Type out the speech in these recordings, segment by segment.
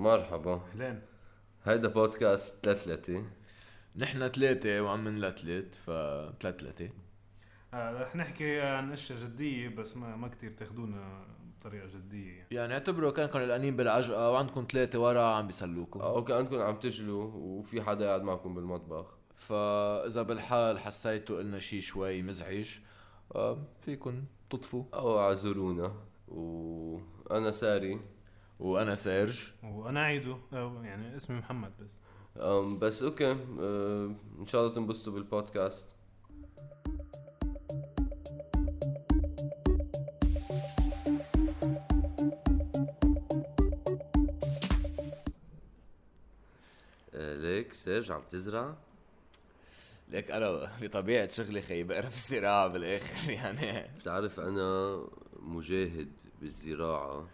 مرحبا. أهلين. هيدا بودكاست تلاتلتي نحن ثلاثة وعم نلتلت ف ثلاثة آه رح نحكي عن أشياء جدية بس ما ما كثير تاخذونا بطريقة جدية. يعني. يعني اعتبروا كانكم قلقانين بالعجقة وعندكم ثلاثة ورا عم بيسلوكم أو كأنكم عم تجلوا وفي حدا قاعد معكم بالمطبخ. فإذا بالحال حسيتوا قلنا شي شوي مزعج آه، فيكن تطفوا. أو اعذرونا. وأنا ساري. وأنا سيرج. وأنا عيدو. أو يعني اسمي محمد بس. أم بس أوكي. أه إن شاء الله تنبسطوا بالبودكاست. أه ليك سيرج عم تزرع؟ ليك أنا بطبيعة شغلي خي بقرف الزراعة بالآخر يعني. بتعرف أنا مجاهد بالزراعة.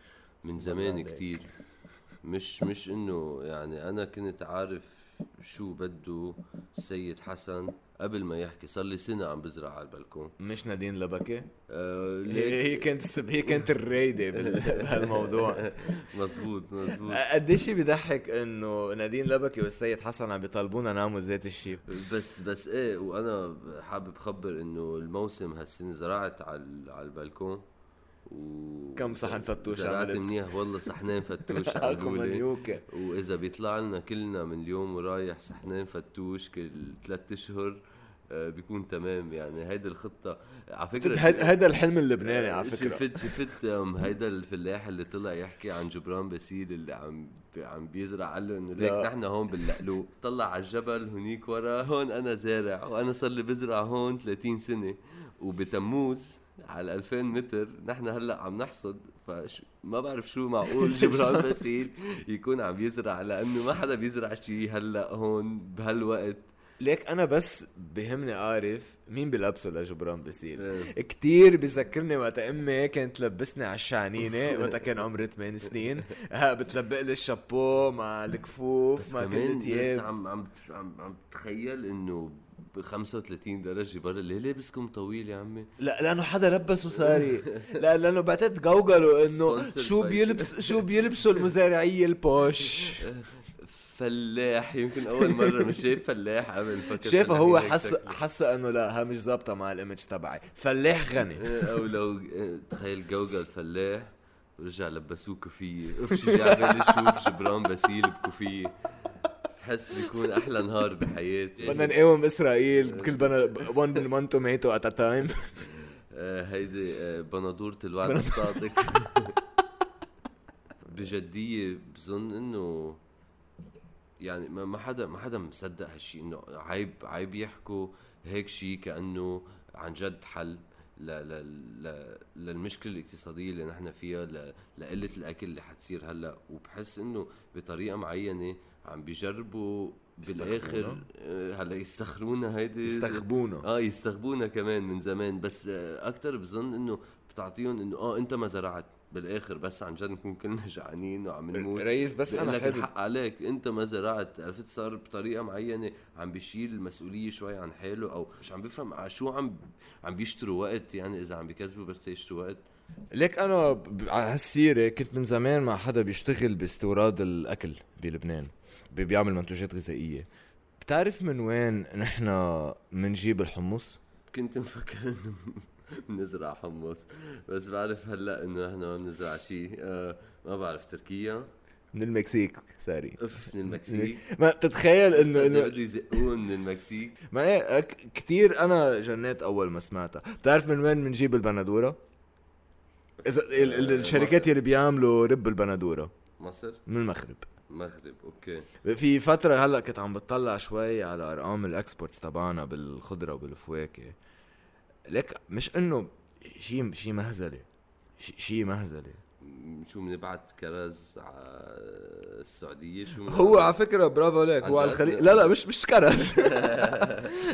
من زمان. كتير. مش مش إنه يعني أنا كنت عارف شو بده السيد حسن قبل ما يحكي صار لي سنة عم بزرع على البلكون. مش نادين لبكة أه هي كانت السب... هي كانت الرايدة بال- بهالموضوع. مزبوط مزبوط قديش بضحك إنه نادين لبكي والسيد حسن عم بيطالبونا نعمل ذات الشيء بس بس إيه وأنا حابب خبر إنه الموسم هالسنة زرعت على على البلكون. و كم صحن فتوش زرعت عملت؟ منيح. والله صحنين فتوش. منيوكة وإذا بيطلع لنا كلنا من اليوم ورايح صحنين فتوش كل ثلاث أشهر آه، بيكون تمام. يعني هيدي الخطة. على فكرة هيدا الحلم اللبناني على فكرة. شفت شفت هيدا الفلاح اللي طلع يحكي عن جبران باسيل اللي عم عم بيزرع قال له إنه ليك. نحن هون باللقلوب طلع على الجبل هنيك ورا هون أنا زارع وأنا صار لي بزرع هون 30 سنة. وبتموز على 2000 متر نحن هلأ عم نحصد فش ما بعرف شو معقول جبران باسيل يكون عم يزرع لأنه ما حدا بيزرع شيء هلأ هون بهالوقت. ليك أنا بس بهمني أعرف مين بلبسه لجبران باسيل؟ إيه. كتير بذكرني وقت أمي كانت تلبسني على الشعنينة وقت كان عمري 8 سنين. ها بتلبق لي الشابو مع الكفوف بس مع كل كمان بس الثياب عم عم عم عم تخيل إنه ب 35 درجة برا. ليه لابسكم طويل يا عمي؟ لا لأنه حدا لبسه ساري. لا لأنه بعتقد جوجلوا إنه شو بيلبس شو بيلبسوا المزارعية البوش. فلاح يمكن أول مرة. مش شايف فلاح قبل فكرت شايفه هو حس. حس إنه لا ها مش ظابطة مع ال image تبعي. فلاح غني. إيه، أو لو إيه، تخيل جوجل فلاح ورجع لبسوه كوفية. اف شي جا بالي شوف جبران باسيل بكوفية. بحس بيكون أحلى نهار بحياتي. بدنا نقاوم إسرائيل بكل بنا one tomato at a time. آه، هيدي آه، بندورة الوعد الصادق. بجدية بظن إنه يعني ما حدا ما حدا مصدق هالشيء إنه عيب عيب يحكوا هيك شيء كأنه عن جد حل ل ل ل للمشكلة الاقتصادية اللي نحن فيها لقلة الأكل اللي حتصير هلأ. وبحس إنه بطريقة معينة عم بيجربوا بالآخر؟ آه، هلا يستخرونا هيدي يستخبونا. آه يستغبونا كمان من زمان. بس آه، أكتر بظن إنه بتعطيهم إنه آه أنت ما زرعت بالآخر بس عن جد نكون كلنا جعانين وعم نموت. رئيس بس أنا لك حابب. الحق عليك أنت ما زرعت عرفت صار بطريقة معينة عم بيشيل المسؤولية شوي عن حاله أو مش عم بيفهم على شو عم عم بيشتروا وقت يعني إذا عم بيكذبوا بس يشتروا وقت. ليك أنا على هالسيرة كنت من زمان مع حدا بيشتغل باستوراد الأكل بلبنان. بيعمل منتوجات غذائية. بتعرف من وين نحن منجيب الحمص؟ كنت مفكر إنه بنزرع حمص بس بعرف هلأ إنه نحن ما بنزرع شيء آه ما بعرف تركيا. من المكسيك ساري اف من المكسيك. ما تتخيل إنه إنه يزقون من المكسيك. ما إيه ك- كتير أنا جنيت أول ما سمعتها. بتعرف من وين بنجيب البندورة؟ إذا ال- الشركات اللي بيعملوا رب البندورة. مصر؟ من المغرب. مغرب أوكي. في فترة هلأ كنت عم بتطلع شوي على أرقام ال exports تبعنا بالخضرة وبالفواكه. لك مش إنه شيء شيء مهزلة شيء مهزلة. شو بنبعت كرز على السعودية؟ شو؟ هو على فكرة برافو عليك. هو على؟ الخليج لا لا مش مش كرز.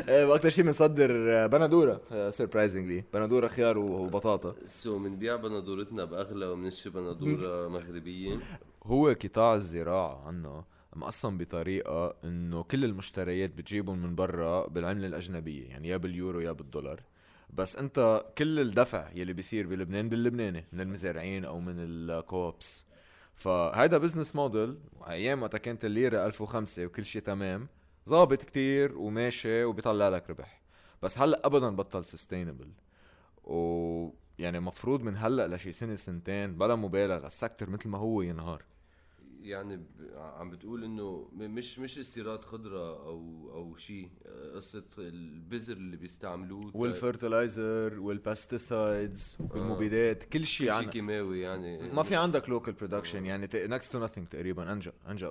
إيه، وأكثر شيء بنصدر بندورة. surprisingly بندورة خيار وبطاطا. so بنبيع بندورتنا بأغلى وبنشتري بندورة مغربية. هو قطاع الزراعة عنا مقسم بطريقة إنه كل المشتريات بتجيبهم من برا بالعملة الأجنبية يعني يا باليورو يا بالدولار. بس أنت كل الدفع يلي بيصير بلبنان باللبناني من المزارعين أو من الكوبس فهيدا business model أيام وقتها كانت الليرة 1005 وكل شيء تمام ظابط كتير وماشي وبيطلع لك ربح. بس هلأ ابدا بطل sustainable و يعني مفروض من هلأ لشي سنة سنتين بلا مبالغة ال secteur مثل ما هو ينهار. يعني ب... عم بتقول إنه مش مش استيراد خضرة أو أو شيء قصة البذر اللي بيستعملوه وال fertilizer وال pesticides والمبيدات كل شيء شيء عن كيماوي يعني. ما في عندك local production يعني next to nothing تقريبا أنجأ أنجأ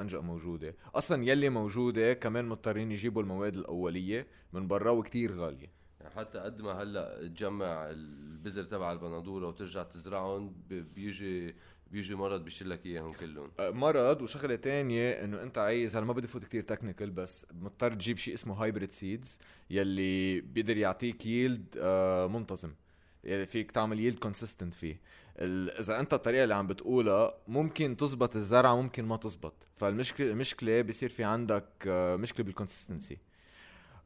أنجأ موجودة. أصلا يلي موجودة كمان مضطرين يجيبوا المواد الأولية من برا وكتير غالية. يعني حتى قد ما هلا تجمع البذر تبع البندورة وترجع تزرعهم بيجي بيجي مرض بيشيل لك إياهم كلهم. أه، مرض. وشغلة تانية إنه أنت عايز أنا ما بدي فوت كتير technical بس مضطر تجيب شيء اسمه hybrid seeds يلي بيقدر يعطيك yield منتظم. يعني فيك تعمل yield consistent فيه. إذا أنت الطريقة اللي عم بتقولها ممكن تزبط الزرعة ممكن ما تزبط. فالمشكلة المشكلة بيصير في عندك آه، مشكلة بال consistency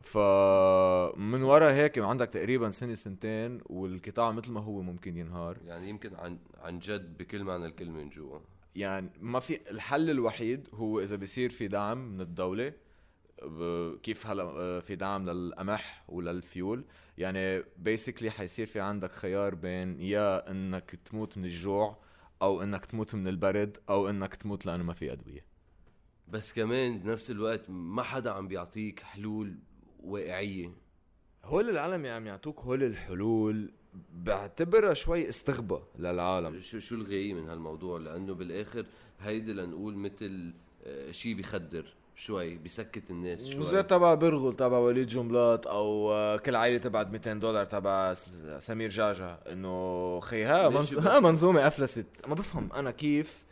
فمن ورا هيك عندك تقريبا سنة سنتين والقطاع مثل ما هو ممكن ينهار. يعني يمكن عن عن جد بكل معنى الكلمة من جوا. يعني ما في الحل الوحيد هو إذا بيصير في دعم من الدولة كيف هلا آه، في دعم للقمح وللفيول. يعني بيسكلي حيصير في عندك خيار بين يا إنك تموت من الجوع أو إنك تموت من البرد أو إنك تموت لأنه ما في أدوية. بس كمان بنفس الوقت ما حدا عم بيعطيك حلول واقعيه هول العالم عم يعطوك هول الحلول. بعتبرها شوي استغبى للعالم. شو شو الغاية من هالموضوع؟ لأنه بالآخر هيدي لنقول مثل آه، شيء بخدر شوي بسكت الناس شوي. زي تبع برغل تبع وليد جملات أو آه، كل عائلة تبعت 200 دولار تبع سمير جعجع إنه خي ها ها منظومة أفلست. ما بفهم أنا كيف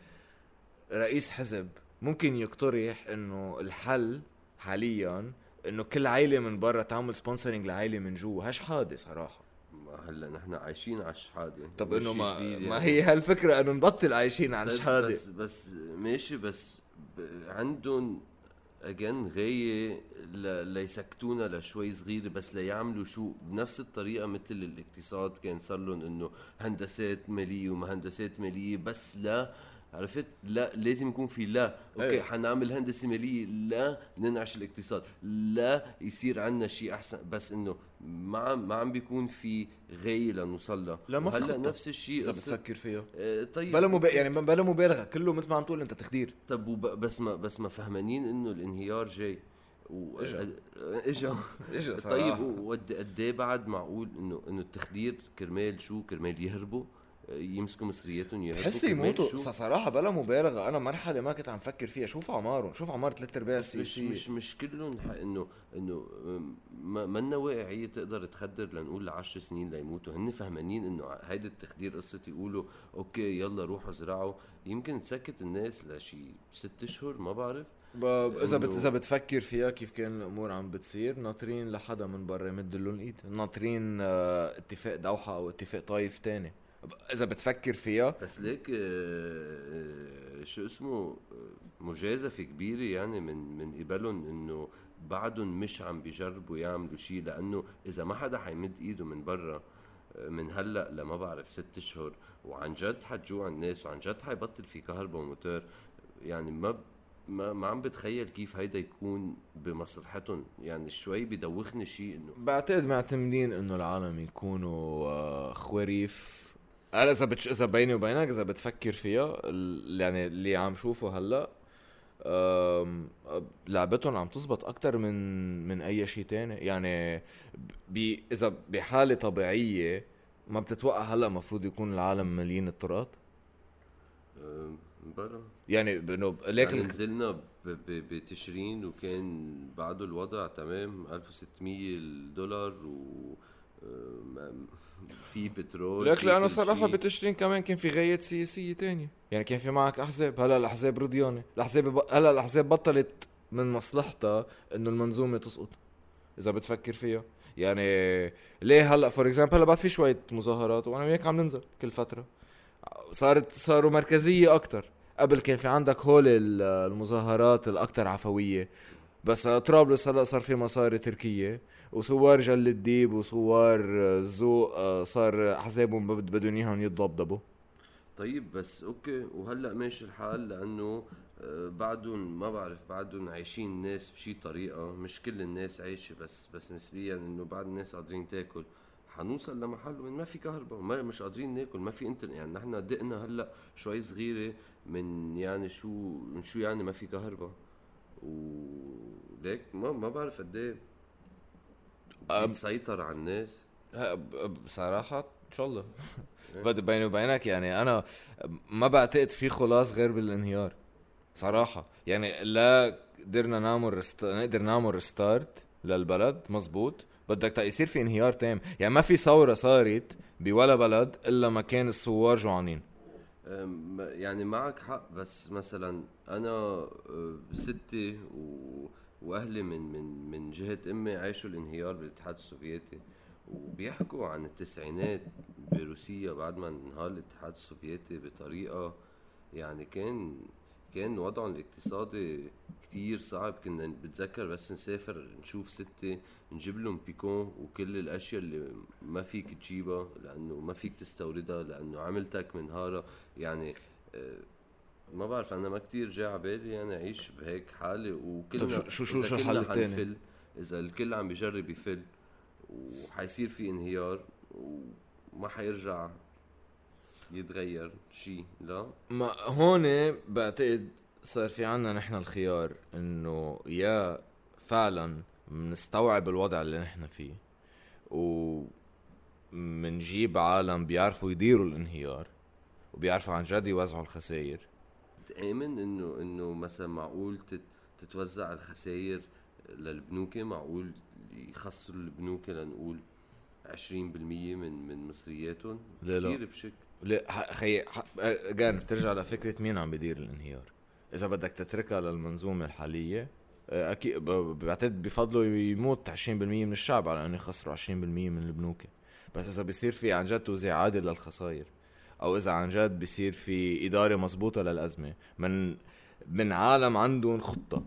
رئيس حزب ممكن يقترح إنه الحل حاليا إنه كل عائله من برا تعمل سبونسرنج لعائله من جوا هالشحاده صراحة. ما هلا نحن عايشين على الشحاده طب إنه ما جديد ما يعني. هي هالفكرة إنه نبطل عايشين عن طيب شحاده بس بس ماشي بس عندهم اجين غاية ل- ليسكتونا لشوي صغيرة بس ليعملوا شو بنفس الطريقة مثل الاقتصاد كان صار لهم إنه هندسات مالية ومهندسات مالية بس لا عرفت؟ لا لازم يكون في لا. أوكي إيه. حنعمل هندسة مالية لا ننعش الاقتصاد لا يصير عنا شيء أحسن. بس إنه ما عم ما عم بيكون في غاية لنوصل لها لا، ما خطة. نفس الشيء إذا بتفكر فيها. آه، طيب. بلا مب... يعني بلا مبالغة. كله مثل ما عم تقول أنت تخدير. طب وب... بس ما بس ما فهمانين إنه الانهيار جاي. و... إجا. إجا. اجى طيب وقد قد إيه بعد معقول انه إنه التخدير كرمال شو؟ كرمال يهربوا؟ يمسكوا مصرياتهم كرمال يموتوا. شو؟ ص- صراحة بلا مبالغة. أنا مرحلة ما كنت عم فكر فيها. شوف أعمارهم شوف أعمار ثلاث أرباع بس مش مش مش كلهم انه إنه ما منا واقعية تقدر تخدر لنقول لعشر سنين ليموتوا. هن فهمانين إنه هيدا التخدير قصة يقولوا okay يلا روحوا زرعوا. يمكن تسكت الناس لشي ست أشهر ما بعرف. ب... إذا بت... إذا بتفكر فيها كيف كان الأمور عم بتصير ناطرين لحدا من برا يمد لهم الإيد. ناطرين آه، اتفاق دوحة أو اتفاق طايف تاني. إذا بتفكر فيها. بس ليك آه، آه، شو اسمه آه، مجازفة كبيرة يعني من من قبلهم إنه بعدهم مش عم بيجربوا يعملوا شيء لأنه إذا ما حدا حيمد إيده من برا من هلأ لما بعرف ست اشهر وعن جد حتجوع الناس وعن جد حيبطل في كهرباء وموتور يعني ما ما ما عم بتخيل كيف هيدا يكون بمصلحتهم. يعني شوي بدوخني شيء إنه بعتقد معتمدين إنه العالم يكونوا خواريف أنا إذا بتش... إذا بيني وبينك إذا بتفكر فيها ال- يعني اللي عم شوفه هلأ أم، لعبتهم عم تزبط أكتر من من أي شيء تاني. يعني ب... إذا بحالة طبيعية ما بتتوقع هلأ المفروض يكون العالم مليين آه، برا. يعني انه ليك يعني نزلنا ب- ب- بتشرين وكان بعده الوضع تمام 1600 الدولار و في بترول ليك في لأنه كل صراحة. بتشرين كمان كان في غايات سياسية تانية. يعني كان في معك أحزاب. هلا الأحزاب رضيانة. الأحزاب ب... هلا الأحزاب بطلت من مصلحتها إنه المنظومة تسقط إذا بتفكر فيها. يعني ليه هلا for example هلا بعد في شوية مظاهرات وأنا وياك عم ننزل كل فترة. صارت صاروا مركزية أكتر. قبل كان في عندك هول ال- المظاهرات الاكثر عفوية. بس طرابلس هلا صار في مصاري تركية وصور جل الديب وصور الزوق آه، صار احزابهم بد- بدهم إياهم يتضبضبوا طيب بس okay وهلأ ماشي الحال لأنه آه، بعدهم ما بعرف بعدهم عايشين الناس بشي طريقة مش كل الناس عايشة بس بس نسبيا إنه بعد الناس قادرين تاكل. حنوصل لمحل وين ما في كهرباء ما مش قادرين ناكل ما في إنترنت. يعني نحن دقنا هلأ شوي صغيرة من يعني شو من شو يعني ما في كهرباء. وليك ما ما بعرف قد إيه بتسيطر على الناس. ه- ب- بصراحة إن شاء الله. بدي بيني وبينك يعني أنا ما بعتقد في خلاص غير بالانهيار. صراحة. يعني لا قدرنا نعمل رست... نقدر نعمل ريستارت للبلد مزبوط بدك يصير في انهيار تام. يعني ما في ثورة صارت بولا بلد إلا ما كان الثوار جوعانين. يعني معك حق بس مثلا أنا أه، ستي و... وأهلي من من من جهة أمي عاشوا الانهيار بالاتحاد السوفيتي وبيحكوا عن التسعينات بروسيا بعد ما انهار الاتحاد السوفيتي بطريقة يعني كان كان وضعهم الاقتصادي كتير صعب كنا بتذكر بس نسافر نشوف ستي نجيب لهم بيكون وكل الأشياء اللي ما فيك تجيبها لأنه ما فيك تستوردها لأنه عملتك منهارة يعني آه، ما بعرف أنا ما كتير جاي على بالي يعني أعيش بهيك حالة وكلنا طب شو- شو- شو- إذا الحل التاني؟ إذا الكل عم بيجرب يفل وحيصير في انهيار وما حيرجع يتغير شيء لا؟ ما هون بعتقد صار في عنا نحن الخيار إنه يا فعلا منستوعب الوضع اللي نحن فيه و منجيب عالم بيعرفوا يديروا الانهيار وبيعرفوا عن جد يوزعوا الخسائر تآمن إنه إنه مثلا معقول تت تتوزع الخسائر للبنوك؟ معقول يخسروا البنوك لنقول 20% من من مصرياتهم. لا لا. كثير بشكل. لا خي اجان بترجع لفكرة مين عم بيدير الانهيار. إذا بدك تتركها للمنظومة الحالية آه، أكيد بعتقد بفضلوا يموت 20% من الشعب على إنه يخسروا 20% من البنوك. بس إذا بيصير في عن جد توزيع عادل للخسائر أو إذا عن جد بيصير في إدارة مزبوطه للأزمة من من عالم عندهم خطة.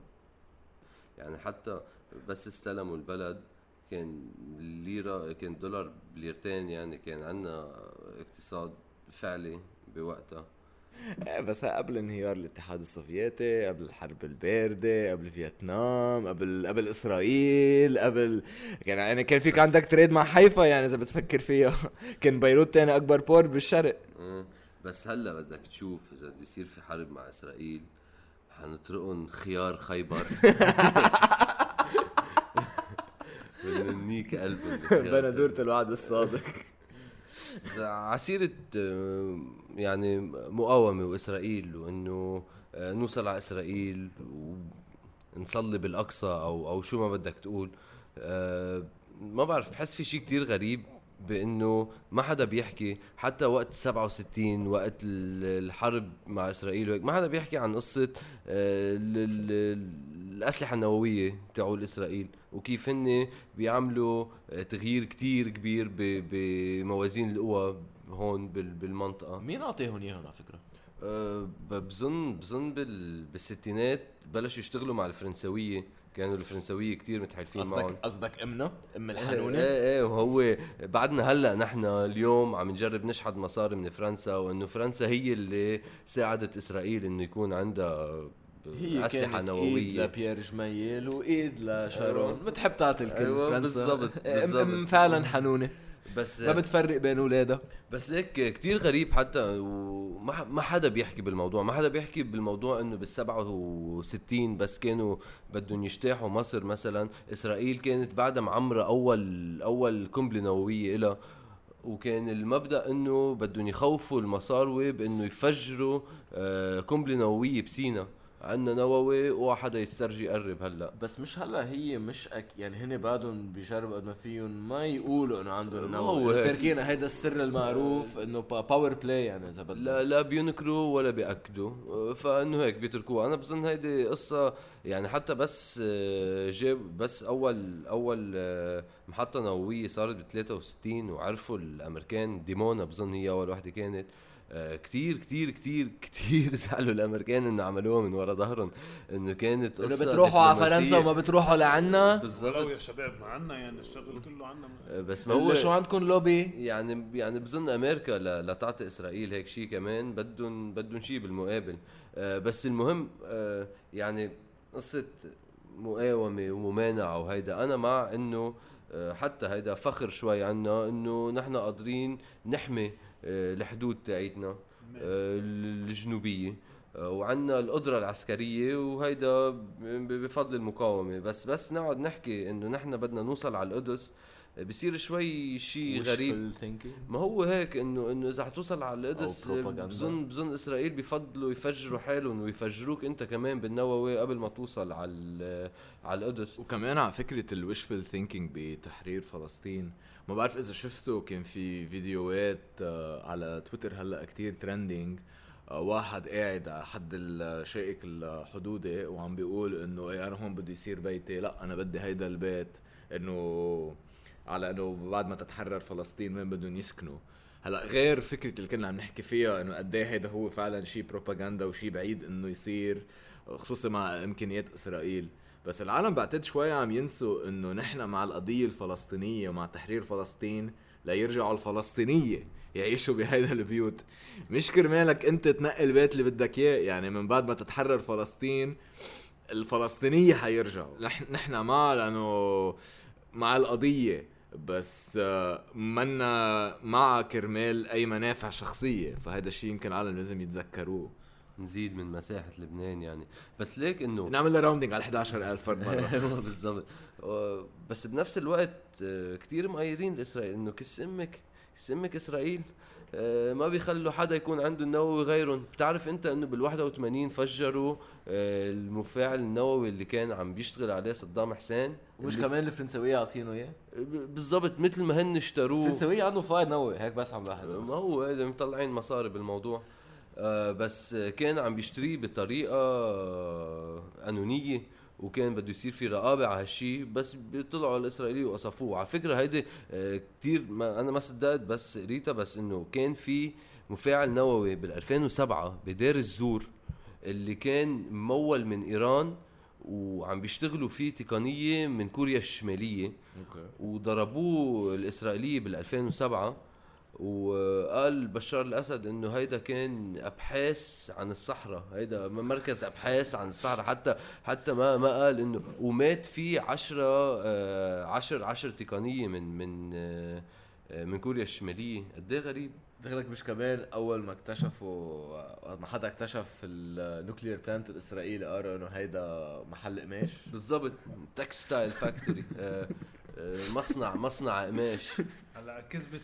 يعني حتى بس استلموا البلد كان الليرة كان دولار بليرتين يعني كان عندنا اقتصاد فعلي بوقتها. إيه بس قبل انهيار الاتحاد السوفيتي قبل الحرب الباردة قبل فيتنام قبل قبل إسرائيل قبل يعني يعني كان فيك عندك تريد مع حيفا يعني إذا بتفكر فيها. كان بيروت تاني أكبر بورت بالشرق. آه، بس هلأ بدك تشوف إذا بده يصير في حرب مع إسرائيل حنطرقهم خيار خيبر. بننيك قلبهم بندورة الوعد الصادق. عسيرة يعني مقاومة وإسرائيل وإنه آه، نوصل على إسرائيل ونصلي بالأقصى أو أو شو ما بدك تقول. آه، ما بعرف بحس في شيء كتير غريب بإنه ما حدا بيحكي. حتى وقت 67 وقت ال- الحرب مع إسرائيل وهيك ما حدا بيحكي عن قصة آه، ال- ال- الأسلحة النووية تاعول إسرائيل. وكيف هن بيعملوا آه، تغيير كتير كبير ب- بموازين القوى هون بال- بالمنطقة مين اعطيهم اياهم على فكرة؟ أه بظن بظن بال بالستينات بلشوا يشتغلوا مع الفرنسوية كانوا الفرنسوية كتير متحالفين معهم قصدك قصدك أمنا؟ أم إيه الحنونة؟ إيه وهو بعدنا هلأ نحن اليوم عم نجرب نشحد مصاري من فرنسا وإنه فرنسا هي اللي ساعدت إسرائيل إنه يكون عندها هي اسلحه كانت إيد نووية. لبيير جميل وايد لشارون أيوة. بتحب تعطي الكل أيوة، بالضبط، أم- أم بالضبط. فعلا حنونة. بس ما بتفرق بين اولادها بس هيك كتير غريب حتى وما ما حدا بيحكي بالموضوع. ما حدا بيحكي بالموضوع إنه بال 67 بس كانوا بدهم يجتاحوا مصر مثلا. إسرائيل كانت بعدها معمرة أول أول قنبلة نووية لها وكان المبدأ إنه بدهم يخوفوا المصاروي بإنه يفجروا آه، قنبلة نووية بسينا عندنا نووي اوعى حدا يسترجي يقرب هلا. بس مش هلا هي مش أك يعني هن بعدهم بيجربوا قد ما فيهم ما يقولوا إنه عندهم نووي. هيك. تركينا هيدا السر المعروف إنه power play يعني إذا لا لا بينكروا ولا بيأكدوا. آه، فإنه هيك بيتركوها. أنا بظن هيدي قصة يعني حتى بس آه، جاب بس اول أول آه، محطة نووية صارت ب 63 وعرفوا الأمريكان ديمونا بظن هي أول وحده كانت. آه، كتير كتير كتير كتير زعلوا الأمريكان إنه عملوها من ورا ظهرهم إنه كانت إنه قصة بتروحوا على فرنسا. وما بتروحوا لعنا؟ ولو بالضبط يا شباب ما عنا يعني الشغل كله عنا. آه، بس ما هو شو عندكم لوبي؟ يعني يعني بظن أمريكا ل- لتعطي إسرائيل هيك شيء كمان بدهم بدهم شيء بالمقابل. آه، بس المهم آه، يعني قصة مقاومة وممانعة وهيدا أنا مع إنه آه، حتى هيدا فخر شوي عنا إنه نحن قادرين نحمي آه، الحدود تاعتنا آه، الجنوبية. آه، وعنا القدرة العسكرية وهيدا بفضل المقاومة. بس بس نقعد نحكي إنه نحن بدنا نوصل على القدس. آه، بصير شوي شيء غريب. ما هو هيك انه إنه إذا حتوصل على القدس. بظن بظن إسرائيل بفضلوا يفجروا حالهم ويفجروك أنت كمان بالنووي قبل ما توصل على على القدس. وكمان على فكرة ال wishful thinking بتحرير فلسطين؟ ما بعرف إذا شفتوا كان في فيديوهات آه، على تويتر هلأ كتير ترندينج واحد قاعد على حد الشائك الحدودي وعم بيقول إنه إيه أنا هون بدي يصير بيتي لأ أنا بدي هيدا البيت إنه على إنه بعد ما تتحرر فلسطين وين بدهم يسكنوا. هلا غير فكرة اللي كنا عم نحكي فيها إنه قد إيه هيدا هو فعلا شيء بروباغندا وشيء بعيد إنه يصير خصوصا مع إمكانيات إسرائيل. بس العالم بعتقد شوي عم ينسوا إنه نحن مع القضية الفلسطينية ومع تحرير فلسطين ليرجعوا الفلسطينية يعيشوا بهيدا البيوت. مش كرمالك أنت تنقي البيت اللي بدك إياه يعني من بعد ما تتحرر فلسطين الفلسطينية حيرجعوا. نحن مع لأنه مع القضية. بس آه، منا مع كرمال أي منافع شخصية فهذا الشيء يمكن العالم لازم يتذكروه. نزيد من مساحة لبنان يعني. بس ليك إنه نعمل rounding على 11000 فرد مرة. أيوه بالضبط. بس بنفس الوقت آه، كتير مقايرين لإسرائيل إنه كس أمك كس أمك إسرائيل آه، ما بيخلوا حدا يكون عنده النووي غيرهم. بتعرف أنت إنه بال 81 فجروا آه، المفاعل النووي اللي كان عم بيشتغل عليه صدام حسين. مش كمان الفرنسويه عاطينه إياه؟ بالضبط مثل ما هن اشتروه. الفرنسويه عنده فايض نووي هيك بس عم لاحظ. ما هو مطلعين مصاري بالموضوع. آه بس كان عم بيشتريه بطريقة قانونيه وكان بده يصير في رقابة على هالشيء بس بيطلعوا الاسرائيلي وقصفوه. على فكرة هيدي آه كثير ما أنا ما صدقت بس قريتها بس إنه كان في مفاعل نووي بال 2007 بدير الزور اللي كان ممول من إيران وعم بيشتغلوا فيه تقنية من كوريا الشمالية. أوكي. وضربوه الإسرائيلية بال 2007 وقال بشار الأسد إنه هيدا كان أبحاث عن الصحراء هيدا مركز أبحاث عن الصحراء حتى حتى ما ما قال إنه ومات فيه 10 10 10 تقنيه من من آه، آه، من كوريا الشمالية. قد إيه غريب؟ دخلك مش كمان أول ما اكتشفوا ما حدا اكتشف ال nuclear plant الإسرائيلي قالوا إنه هيدا محل قماش. بالضبط textile factory مصنع مصنع قماش هلا كذبة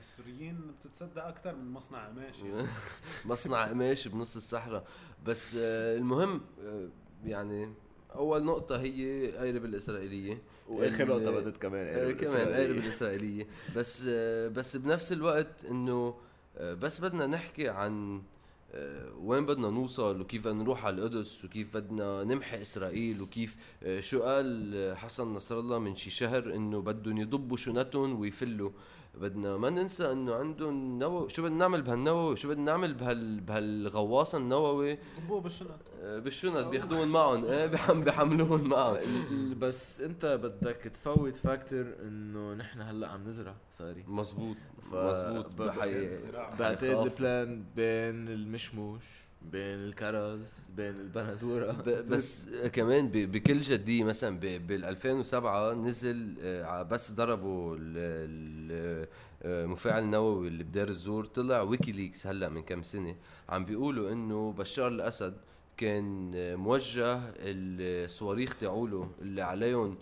السوريين بتتصدق أكثر من مصنع قماش يعني. مصنع قماش بنص الصحراء بس آه، المهم آه، يعني أول نقطة هي قايرب الإسرائيلية وآخر نقطة بدت كمان آه، قالوا كمان الإسرائيلية. قايرب الإسرائيلية بس آه، بس بنفس الوقت إنه آه، بس بدنا نحكي عن آه، وين بدنا نوصل وكيف بدنا نروح على القدس وكيف بدنا نمحي إسرائيل وكيف؟ آه، شو قال آه، حسن نصر الله من شي شهر إنه بدهم يضبوا شنطهم ويفلوا. بدنا ما ننسى إنه عندهم نووي شو بدنا نعمل بهالنووي شو بدنا نعمل بهال بهالغواصة النووي ضبوه بالشنط آه، بالشنط بياخذوهم معهم إيه بيحم- بيحملوهم معهم بس أنت بدك تفوت factor إنه نحن هلأ عم نزرع صاري مزبوط ف- مزبوط. بعتقد. ال plan B المشموش بين الكرز بين البندورة. بس كمان بكل جدية مثلا بال 2007 نزل آه، بس ضربوا ال- ال- آه، المفاعل النووي اللي بدير الزور طلع ويكيليكس هلأ من كم سنة عم بيقولوا إنه بشار الأسد كان آه، موجه الصواريخ تاعوله اللي عليهم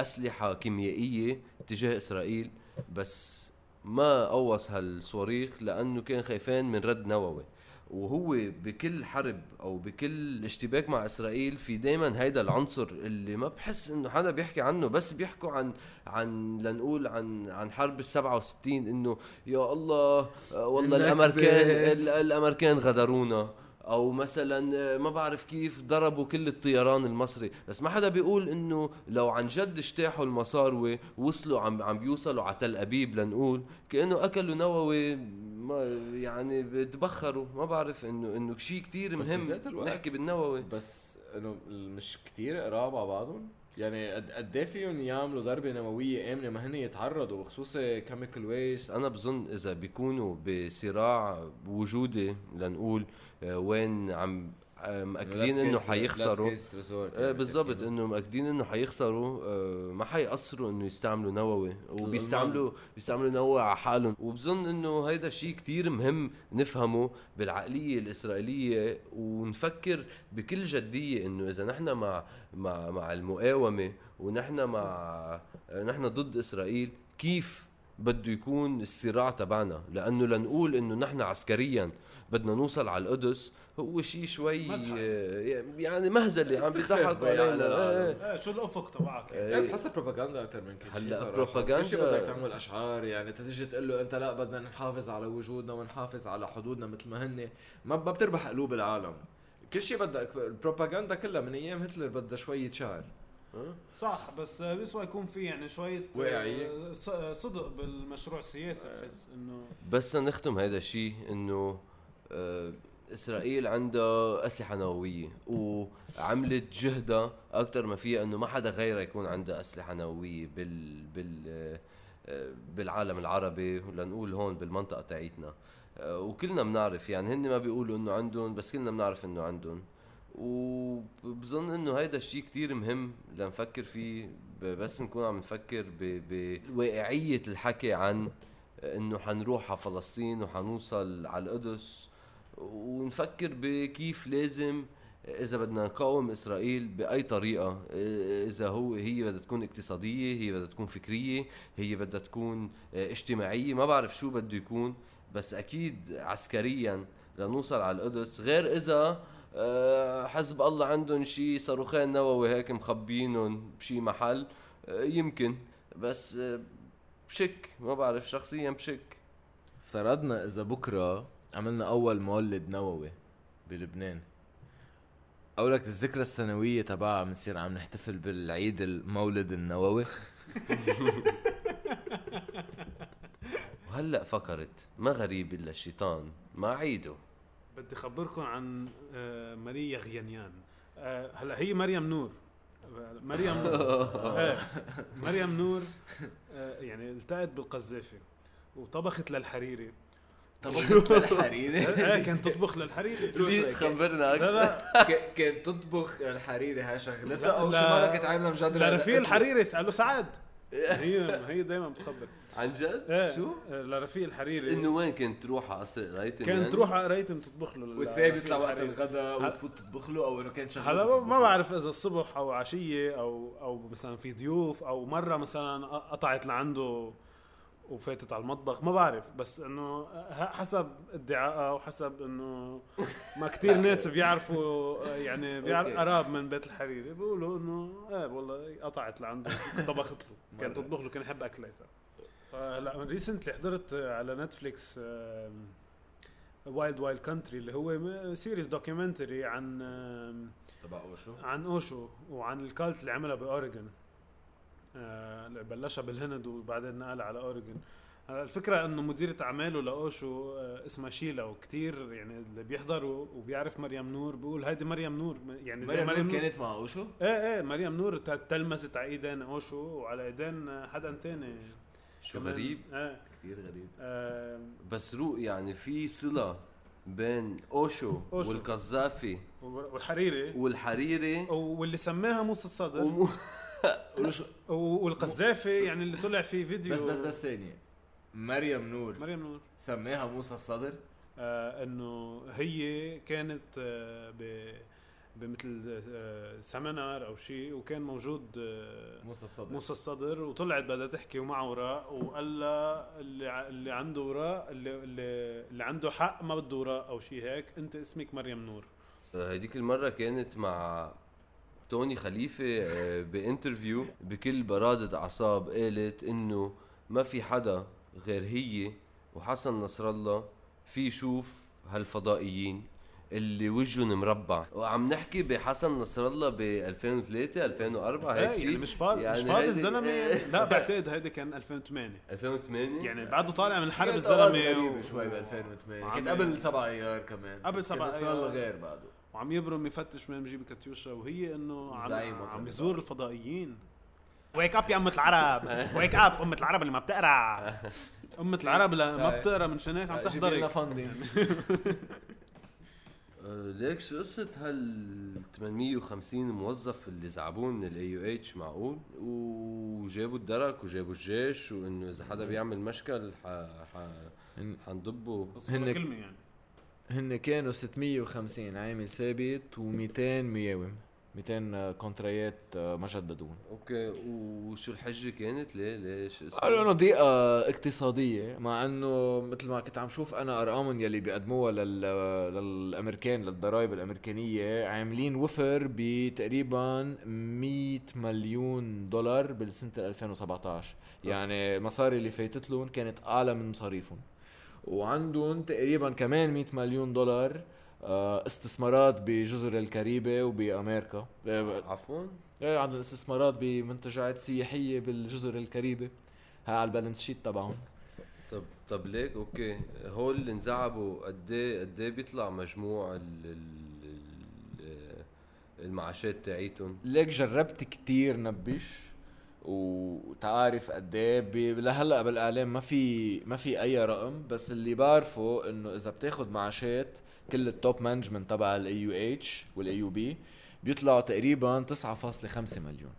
أسلحة كيميائية تجاه إسرائيل بس ما قوص هالصواريخ لأنه كان خايفان من رد نووي. وهو بكل حرب أو بكل اشتباك مع إسرائيل في دائما هيدا العنصر اللي ما بحس إنه حدا بيحكي عنه بس بيحكوا عن عن لنقول عن عن حرب ال 67 إنه يا الله آه، والله. الأمريكان ال- الأمريكان غدرونا أو مثلا آه، ما بعرف كيف ضربوا كل الطيران المصري بس ما حدا بيقول إنه لو عن جد اجتاحوا المصاروي وصلوا عم عم بيوصلوا على تل أبيب لنقول كأنه أكلوا نووي ما يعني بتبخروا. ما بعرف إنه إنه شيء كتير بس مهم نحكي بالنووي. بس إنه مش كتير قراب على بعضهم. يعني قد إيه فيهم يعملوا ضربة نووية آمنة ما هن يتعرضوا وخصوصي كيميكال ويست أنا بظن إذا بيكونوا بصراع وجودي لنقول آه، وين عم مأكدين إنه حيخسروا إيه بالضبط إنه مأكدين إنه حيخسروا آه، ما حيقصروا إنه يستعملوا نووي. وبيستعملوا بيستعملوا نووي على حالهم. وبظن إنه هيدا شيء كتير مهم نفهمه بالعقلية الإسرائيلية ونفكر بكل جدية إنه إذا نحن مع مع مع المقاومة ونحن مع آه، نحن ضد إسرائيل كيف بده يكون الصراع تبعنا؟ لأنه لنقول إنه نحن عسكريا بدنا نوصل على القدس هو شيء شوي مزحة. آه، يعني مهزله عم بيضحكوا يعني علينا العالم. إيه. إيه شو الأفق تبعك يعني. إيه. بحسها بروباغندا أكثر من كل شيء هلأ صراحة. بروباغندا- كل شيء بدك تعمل أشعار يعني تجي تقول له أنت لا بدنا نحافظ على وجودنا ونحافظ على حدودنا مثل ما هن ما ما بتربح قلوب العالم كل شيء بدك البروباغندا كلها من أيام هتلر بدها شوية شعر صح بس بيسوى يكون في يعني شوية واقعية. آه، ص- صدق بالمشروع السياسي بحس إنه بس نختم هذا الشيء إنه آه، إسرائيل عندها أسلحة نووية وعملت جهدها أكثر ما فيها إنه ما حدا غيرها يكون عنده أسلحة نووية بال بال آه، آه، بالعالم العربي لنقول هون بالمنطقة تاعيتنا. آه، وكلنا بنعرف يعني هن ما بيقولوا إنه عندهم بس كلنا بنعرف إنه عندهم. وبظن إنه هيدا الشيء كتير مهم لنفكر فيه بس نكون عم نفكر ب- بواقعية الحكي عن إنه حنروح على فلسطين وحنوصل على القدس ونفكر بكيف لازم إذا بدنا نقاوم إسرائيل بأي طريقة. إذا هو هي بدها تكون اقتصادية هي بدها تكون فكرية هي بدها تكون اجتماعية. ما بعرف شو بده يكون بس أكيد عسكريا لنوصل على القدس. غير إذا آه، حزب الله عندهم شي صاروخين نووي هيك مخبينهم بشي محل آه، يمكن. بس آه، بشك. ما بعرف شخصيا بشك. افترضنا إذا بكرة عملنا أول مولد نووي بلبنان. أو لك الذكرى السنوية تبعها بنصير عم نحتفل بالعيد المولد النووي. وهلأ فكرت ما غريب إلا الشيطان ما عيده. بدي اخبركم عن آه، ماريا غيانيان. آه، هلأ هي مريم نور. مريم نور. إيه، مريم نور آه، يعني التقت بالقذافي وطبخت للحريري. طبخت للحريري إيه كانت تطبخ للحريري بليز خبرنا لا أكثر لا كانت تطبخ الحريري هاي شغلتها لا، أو شو لا. مالك كانت عامله مجادله لرفيق الحريري اساله سعد هي هي دائما بتخبر عن جد؟ إيه شو؟ آه، لرفيق الحريري إنه وين كنت تروح على قصر قرايتم كانت يعني؟ تروح على قرايتم تطبخ له والثاني بيطلع وقت. الغداء وتفوت تطبخ له أو إنه كان شغلة هلا ما-. بعرف إذا الصبح أو عشية أو أو مثلا في ضيوف أو مرة مثلا قطعت لعنده وفاتت على المطبخ ما بعرف بس إنه حسب ادعائها وحسب إنه ما كتير ناس بيعرفوا يعني بيعرف. قراب من بيت الحريري بيقولوا إنه إيه والله قطعت لعنده طبخت له كانت. تطبخ له كان يحب اكلاتها هلا recently حضرت على Netflix Wild Wild Country اللي هو series documentary عن تبع أوشو عن أوشو وعن ال cult اللي عملها بأوريجون بلشها بالهند وبعدين نقل على أوريجون. هلا الفكرة إنه مديرة أعماله لأوشو آه اسمها شيلا وكتير يعني اللي بيحضروا وبيعرف مريم نور بيقول هيدي مريم نور يعني مريم نور كانت مع أوشو؟ إيه إيه مريم نور تلمست على ايدين أوشو وعلى إيدين حدا تاني. شو. غريب. إيه. كثير غريب. آه بس روق يعني في صلة بين أوشو, أوشو. والقذافي والحريري. والحريري. واللي سماها موسى الصدر. ومو... والقذافي يعني اللي طلع في فيديو بس بس بس ثانية. مريم نور. مريم نور. سماها موسى الصدر؟ آه إنه هي كانت آه ب بمثل آه سيمينار أو شيء وكان موجود آه موسى الصدر. موسى الصدر وطلعت بدها تحكي ومعه وراء وقال لها اللي اللي عنده وراء اللي, اللي, اللي عنده حق ما بده وراء أو شيء هيك أنت اسمك مريم نور. هديك المرة كانت مع توني خليفة آه، ب interview بكل برادة أعصاب قالت إنه ما في حدا غير هي وحسن نصر الله في يشوف هالفضائيين اللي وجهن مربع. وعم نحكي بحسن نصر الله ب 2003 2004 هيك إيه شيء يعني مش فاضي يعني مش فاضي الزلمة. إيه. لا بعتقد هيدي كان 2008 2008 يعني بعده طالع من الحرب الزلمة غريبة و... شوي ب 2008 وعم- كانت قبل 7 أيار كمان. قبل 7 كان نصر الله. غير بعده. وعم يبرم يفتش من جيب كاتيوشا وهي إنه عم, عم. يزور الفضائيين. wake up يا أمة العرب. wake up أمة العرب اللي ما بتقرأ. أمة العرب اللي ما بتقرأ من شان هيك عم لنا تحضرك. funding آه، ليك شو قصة هال 850 موظف اللي زعبوه من ال AUH معقول؟ وجابوا الدرك وجابوا الجيش وإنه إذا حدا بيعمل مشكل ح ح هن- حنضبه هن هن- كلمة يعني. هن كانوا 650 عامل ثابت و200 مياوم 200 كونتراتات آه، ما جددون okay وشو الحجة كانت؟ ليه؟ ليش؟ اسمه؟ قالوا إنه ضيقة اقتصادية مع إنه مثل ما كنت عم شوف أنا أرقامهم يلي بيقدموها لل... للأمريكان للضرائب الأمريكانية عاملين وفر بتقريبا 100 مليون دولار بالسنة 2017 يعني المصاري اللي فايتت لهم كانت أعلى من مصاريفهم. وعندهم تقريبا كمان 100 مليون دولار آه، استثمارات بجزر الكاريبي وبأمريكا. آه، عفوا. إيه عندهم استثمارات بمنتجعات سياحية بالجزر الكاريبي ها على balance sheet تبعهم. طب طب ليك okay. هول اللي انزعبوا قد إيه قد إيه بيطلع مجموع ال ال ال المعاشات تاعيتهم؟ ليك جربت كتير نبش؟ وتعرف قد إيه لهلأ بالاعلام ما في ما في أي رقم بس اللي بعرفه إنه إذا بتاخد معاشات كل ال top management تبع ال AUH وال AUB بيطلعوا تقريبا 9.5 مليون.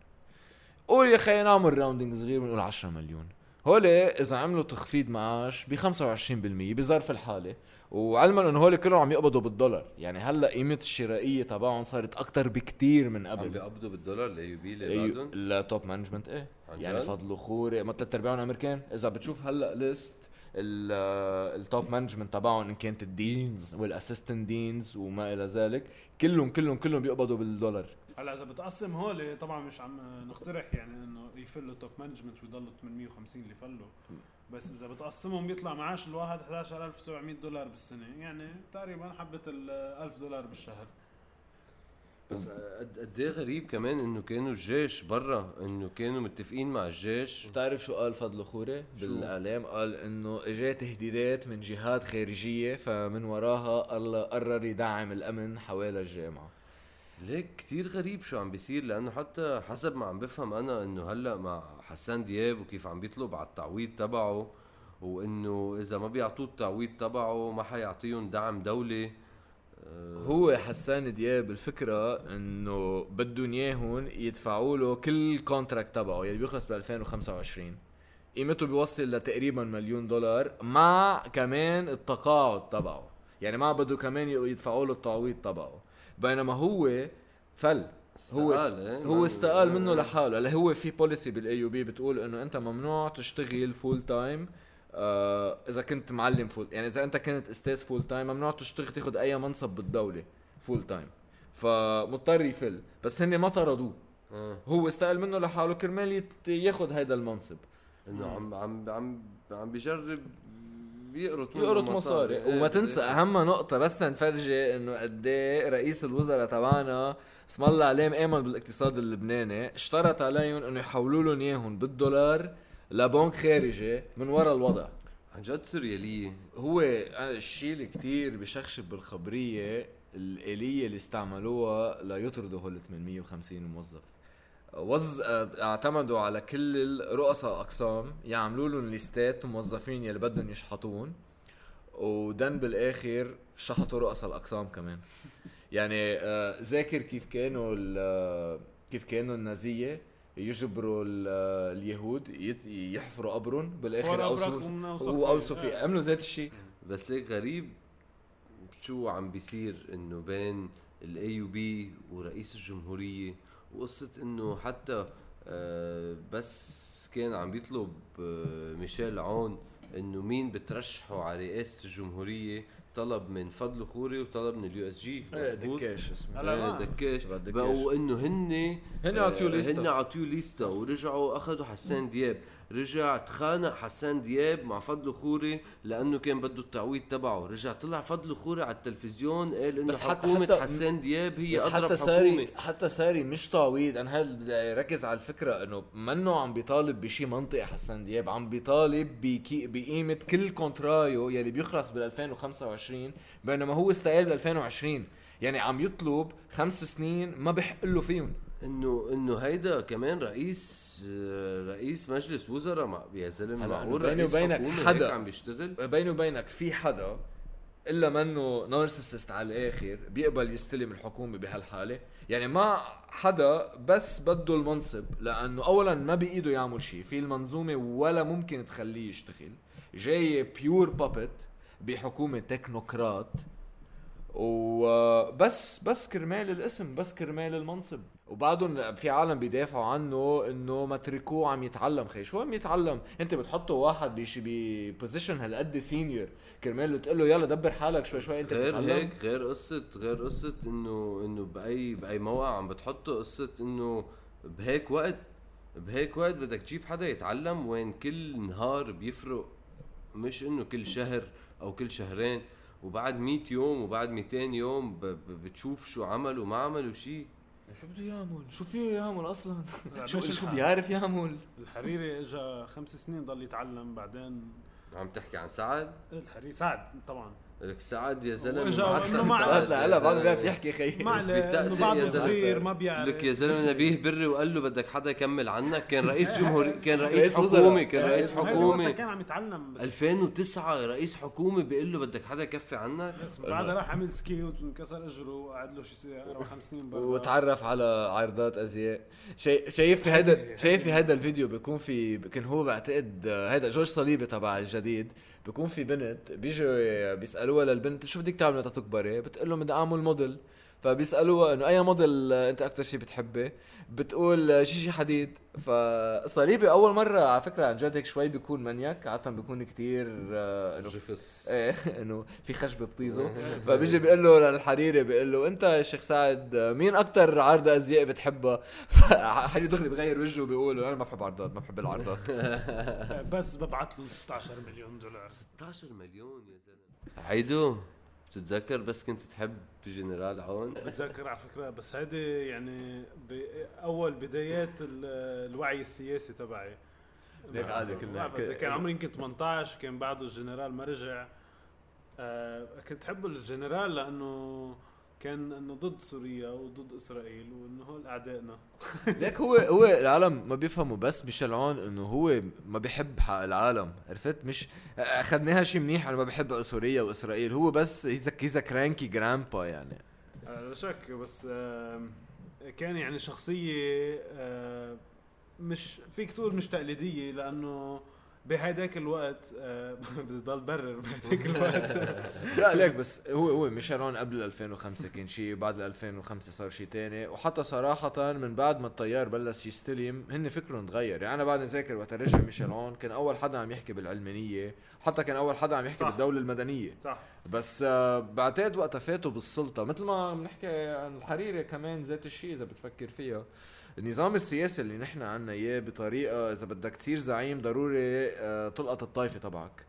قول يا خي نعمل rounding صغير بنقول 10 مليون. هول إذا عملوا تخفيض معاش ب 25% بظرف الحالة وعلما انه هول كلهم عم يقبضوا بالدولار. يعني هلأ قيمة الشرائية تبعهم صارت أكتر بكتير من عم قبل بيقبضوا بالدولار ال AUB اللي أيوه، بعدهم ال top management إيه. عن يعني جد؟ فضل خوري ما ثلاث ارباعهم امريكان إذا بتشوف هلأ list ال top management تبعهم إن كانت ال deans وال assistant deans وما إلى ذلك كلهم كلهم كلهم بيقبضوا بالدولار. هلأ إذا بتقسم هول طبعا مش عم نقترح يعني إنه يفلوا top management ويضلوا 850 اللي فلوا. بس إذا بتقسمهم بيطلع معاش الواحد 11700 دولار بالسنة. يعني تقريبا حبة ال 1000 دولار بالشهر. بس قد قد إيه غريب كمان إنه كانوا الجيش برا إنه كانوا متفقين مع الجيش. بتعرف شو قال فضل خوري بالإعلام؟ قال إنه اجى تهديدات من جهات خارجية فمن وراها الله قرر يدعم الأمن حوالي الجامعة. ليك كتير غريب شو عم بيصير؟ لأنه حتى حسب ما عم بفهم أنا إنه هلأ مع حسان دياب وكيف عم بيطلب على التعويض تبعه وإنه إذا ما بيعطوه التعويض تبعه ما حيعطيهم دعم دولي. آه، هو حسان دياب الفكرة إنه بدهم اياهم يدفعوا له كل كونتراكت تبعه يلي بيخلص ب 2025 قيمته بيوصل لتقريبا مليون دولار مع كمان التقاعد تبعه. يعني ما بده كمان يدفعوا له التعويض تبعه. بينما هو فل. هو استقال، إيه؟ هو ما- استقال منه لحاله. هلا هو في policy بال AUB بتقول إنه أنت ممنوع تشتغل full time آه إذا كنت معلم full يعني إذا أنت كنت أستاذ full time ممنوع تشتغل تاخذ أي منصب بالدولة full time فمضطر يفل. بس هن ما طردوه. آه. هو استقال منه لحاله كرمال ياخذ هيدا المنصب. إنه عم عم عم عم بيجرب يقرط منه يقرط مصاري. إيه، وما تنسى. أهم نقطة بس تنفرجي إنه قد إيه رئيس الوزراء تبعنا اسم الله عليه مآمن بالاقتصاد اللبناني اشترط عليهم إنه يحولوا لهم إياهم بالدولار لبنك خارجي من وراء الوضع. عن جد سوريالية. هو الشيء اللي كتير بشخشب بالخبرية الآلية اللي استعملوها ليطردوا هول 850 موظف. وز اعتمدوا على كل رؤساء اقسام يعملوا لهم ليستات موظفين يلي بدهم يشحطون ودن بالآخر شحطوا رؤساء الأقسام كمان يعني آه، ذاكر كيف كانوا ال- كيف كانوا النازية يجبروا ال- اليهود يحفروا قبرهم بالآخر اوصوا واوصوا. فيه عملوا ذات الشيء بس هيك غريب شو عم بيصير إنه بين الاي يو بي ورئيس الجمهورية وقصة إنه حتى آه، بس كان عم بيطلب آه، ميشيل عون إنه مين بترشحه على رئاسة الجمهورية طلب من فضل خوري وطلب من اليو إس جي. إيه دكاش اسمه. هلا ما- دكاش. دكاش. بقوا إنه هن هن آه، عطيو ليستا. هن عطيو ليستا ورجعوا أخذوا حسان دياب. رجع تخانق حسان دياب مع فضل خوري لأنه كان بده التعويض تبعه. رجع طلع فضل خوري على التلفزيون قال إنه حكومة حتى- حسان دياب هي بس أضرب حتى حكومة. ساري حتى ساري مش تعويض. أنا هل بدي أركز على الفكرة إنه منه عم بيطالب بشي منطقي حسان دياب؟ عم بيطالب بقيمة كل كونترايو يلي بيخلص بال 2025 بينما هو استقال بال 2020 يعني عم يطلب خمس سنين ما بحق له فيهم. إنه إنه هيدا كمان رئيس رئيس مجلس وزراء مع يا زلمة معقول بيني وبينك حدا- عم بيشتغل؟ بيني وبينك في حدا إلا منه نارسست على الآخر بيقبل يستلم الحكومة بهالحالة. يعني ما حدا بس بده المنصب لأنه اولا ما بإيده يعمل شيء في المنظومة ولا ممكن تخليه يشتغل. جاي pure puppet بحكومة تكنوقراط وبس بس كرمال الاسم بس كرمال المنصب. وبعدهم في عالم بيدافعوا عنه إنه ما تركوه عم يتعلم خي. شو عم يتعلم؟ أنت بتحطه واحد بشي ب position هالقد senior كرمال تقول له يلا دبر حالك شوي شوي أنت غير بتتعلم. هيك غير قصة غير قصة انه إنه بأي بأي موقع عم بتحطه قصة إنه بهيك وقت بهيك وقت بدك تجيب حدا يتعلم وين كل نهار بيفرق. مش إنه كل شهر أو كل شهرين. وبعد 100 يوم وبعد 200 يوم بتشوف شو عمل وما عمل وشي شو بده يعمل؟ شو فيه يعمل أصلا؟ لا، شو شو. بيعرف يعمل؟ الحريري اجى خمس سنين ضل يتعلم بعدين عم تحكي عن سعد؟ الحريري سعد طبعا. لك سعد يا زلمة مع- سعد لا بعد زلمة. بيعرف يحكي خي ما إنه بعده. صغير ما بيعرف. لك يا زلمة نبيه بري وقال له بدك حدا يكمل عنك. كان رئيس جمهوري كان رئيس. حكومة كان رئيس حكومة. كان عم يتعلم بس. 2009 رئيس حكومة بيقول له بدك حدا يكفي عنك. بس بعدها راح عمل سكيوت وانكسر اجره وقعد له شي أربع خمس سنين برا. وتعرف على عرضات أزياء. شايف شايف في هيدا شايف في هيدا الفيديو بيكون في كان هو بعتقد هيدا جورج صليبي تبع الجديد. بيكون في بنت بيجوا بيسألوها للبنت شو بدك تعملي تكبري؟ بتقول لهم بدي أعمل موديل فبيسألوها إنه أي موديل أنت أكثر شيء بتحبي بتقول شيشي حديد. فصليبي أول مرة على فكرة عن جد هيك شوي بيكون منيك عادة بيكون كتير آه، إنه جفس إيه إنه في خشبه بطيزه فبيجي بيقول له للحريري بيقول له أنت يا شيخ سعد مين أكثر عارضه أزياء بتحبها؟ حريري دغري بغير وجهه وبيقول أنا ما بحب عرضات ما بحب العرضات. بس ببعث له 16 مليون دولار. 16 مليون يا زلمة. عيدو بتتذكر بس كنت تحب جنرال عون بتذكر على فكرة بس هيدي يعني باول بدايات ال- الوعي السياسي تبعي. ليك عادي بعرف، كان عمري يمكن 18 كان بعده الجنرال ما رجع. آه كنت احبه الجنرال لأنه كان إنه ضد سوريا وضد إسرائيل وإنه هول أعدائنا. ليك هو هو العالم ما بيفهموا بس ميشيل عون إنه هو ما بيحب حق العالم عرفت؟ مش أخذناها شيء منيح أنا ما بحب سوريا وإسرائيل هو بس he's he's cranky grandpa يعني. لا شك بس كان يعني شخصية آه مش فيك تقول مش تقليدية لأنه بهداك الوقت آه بدي ضل برر بهداك الوقت. لا ليك بس هو هو ميشيل عون قبل 2005 كان شيء بعد 2005 صار شيء تاني. وحتى صراحة من بعد ما الطيار بلش يستلم هن فكرهم تغير. يعني أنا بعد ذاكر وقت رجع ميشيل عون كان أول حدا عم يحكي بالعلمانية وحتى كان أول حدا عم يحكي صح. بالدولة المدنية. صح. بس آه، بعتقد وقتها فاتوا بالسلطة. مثل ما بنحكي عن الحريري كمان ذات الشيء إذا بتفكر فيها. النظام السياسي اللي نحن عنا إياه بطريقة إذا بدك تصير زعيم ضروري آه، تلقط الطائفة تبعك.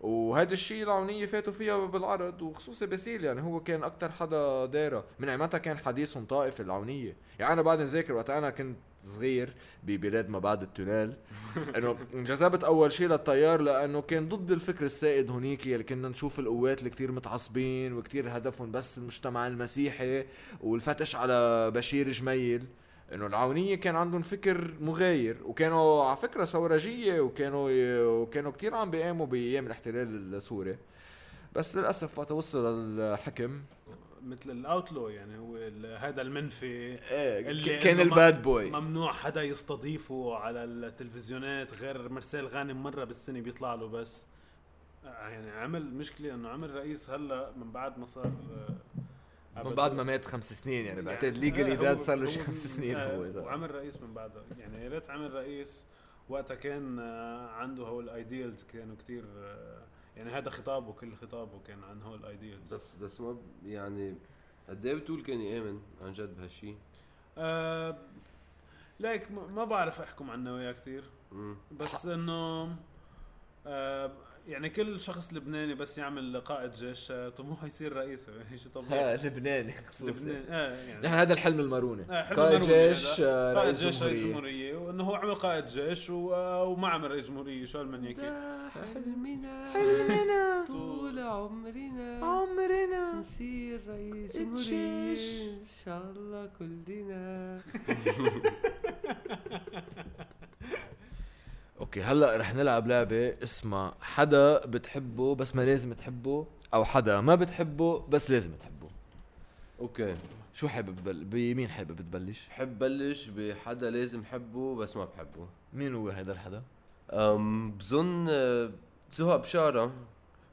وهذا الشيء العونية فاتوا فيها بالعرض وخصوصي باسيل يعني هو كان أكتر حدا دايرة. من ايمتها كان حديثهم طائفة العونية؟ يعني أنا بعد نذاكر وقت أنا كنت صغير ببلاد ما بعد التلال إنه انجذبت أول شيء للطيار لأنه كان ضد الفكر السائد هونيك اللي كنا نشوف القوات اللي كتير متعصبين وكتير هدفهم بس المجتمع المسيحي والفتش على بشير جميل. إنه العونية كان عندهم فكر مغاير وكانوا على فكرة ثورجية وكانوا وكانوا كتير عم بيقاموا بأيام الاحتلال السوري. بس للأسف وقت وصلوا للحكم مثل ال outlaw يعني هو هذا المنفي إيه اللي كان ال bad boy ممنوع حدا يستضيفه على التلفزيونات غير مرسال غانم مرة بالسنة بيطلع له بس. يعني عمل مشكلة إنه عمل رئيس هلأ من بعد ما صار من بعد ما مات خمس سنين يعني بعتقد آه، ليجلي داد صار له شي خمس سنين آه، هو إذا. وعمل رئيس من بعدها يعني يا ريت عمل رئيس وقتها كان آه، عنده هو الايديالز كانوا كتير آه، يعني هذا خطابه كل خطابه كان عن هو الايديالز بس بس ما يعني قد إيه بتقول كان يآمن عن جد بهالشيء؟ آه ليك ما- ما بعرف أحكم عن النوايا كتير. بس إنه آه يعني كل شخص لبناني بس يعمل قائد جيش آه، طموحه يصير رئيس؟ هي شو طبيعي لبناني خصوصي لبنان آه يعني. نحن هذا الحلم الماروني. آه، حلم قائد المرونة جيش. آه، قائد رئيس جيش رئيس جمهورية. جمهورية. وإنه هو عمل قائد جيش و... آه، وما عمل رئيس جمهورية. شو هالمنيكي ده حلمنا. حلمنا. طول عمرنا. عمرنا. نصير رئيس الجيش. جمهورية. إن شاء الله كلنا. okay هلأ رح نلعب لعبة اسمها حدا بتحبه بس ما لازم تحبه أو حدا ما بتحبه بس لازم تحبه. okay. شو حابب ببل... بمين حابب تبلش؟ بحب بلش بحدا لازم حبه بس ما بحبه. مين هو هذا الحدا؟ أم بظن آه، سهى بشارة.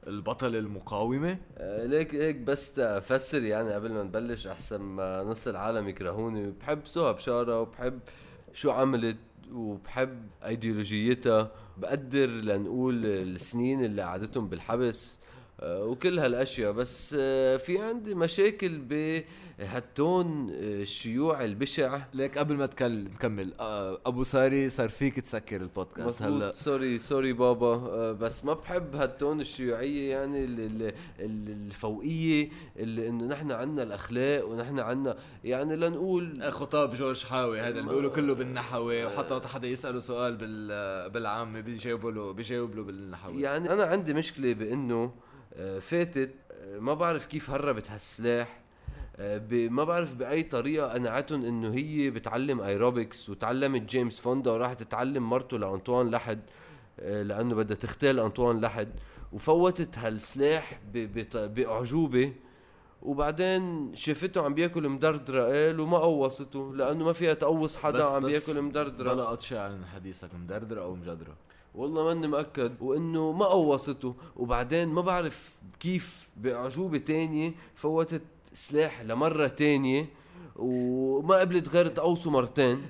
البطل المقاومة؟ آه، ليك هيك بس افسر يعني قبل ما نبلش أحسن ما نص العالم يكرهوني. بحب سهى بشارة وبحب شو عملت وبحب ايديولوجيتها. بقدر لنقول السنين اللي قعدتهم بالحبس آه، وكل هالأشياء. بس آه، في عندي مشاكل بهال tone آه، الشيوع البشع. ليك قبل ما تكلم نكمل آه، أبو ساري صار فيك تسكر البودكاست هلا. sorry sorry بابا. آه، بس ما بحب هال tone الشيوعية يعني ال- ال- ال- الفوقية اللي إنه نحن عنا الأخلاق ونحن عنا يعني لنقول خطاب جورج حاوي هذا اللي بيقولوا كله بالنحوي وحتى حدا يسأله سؤال بال بالعامة بيجاوبوا له بيجاوب له بالنحوي يعني أنا عندي مشكلة بإنه آه، فاتت آه، ما بعرف كيف هربت هالسلاح. آه، ما بعرف بأي طريقة قنعتهم إنه هي بتعلم ايروبكس وتعلمت جين فوندا وراحت تتعلم مرته لأنطوان لحد آه، لأنه بدها تغتال أنطوان لحد وفوتت هالسلاح بأعجوبة وبعدين شافته عم بياكل مدردرة قال وما قوصته لأنه ما فيها تقوص حدا بس- عم بس بياكل مدردرة. بلا قطشة عن حديثك مدردرة أو مجدرة؟ والله ماني مأكد وإنه ما قوصته وبعدين ما بعرف كيف بأعجوبة تانية فوتت سلاح لمرة تانية وما قبلت غير تقوصه مرتين.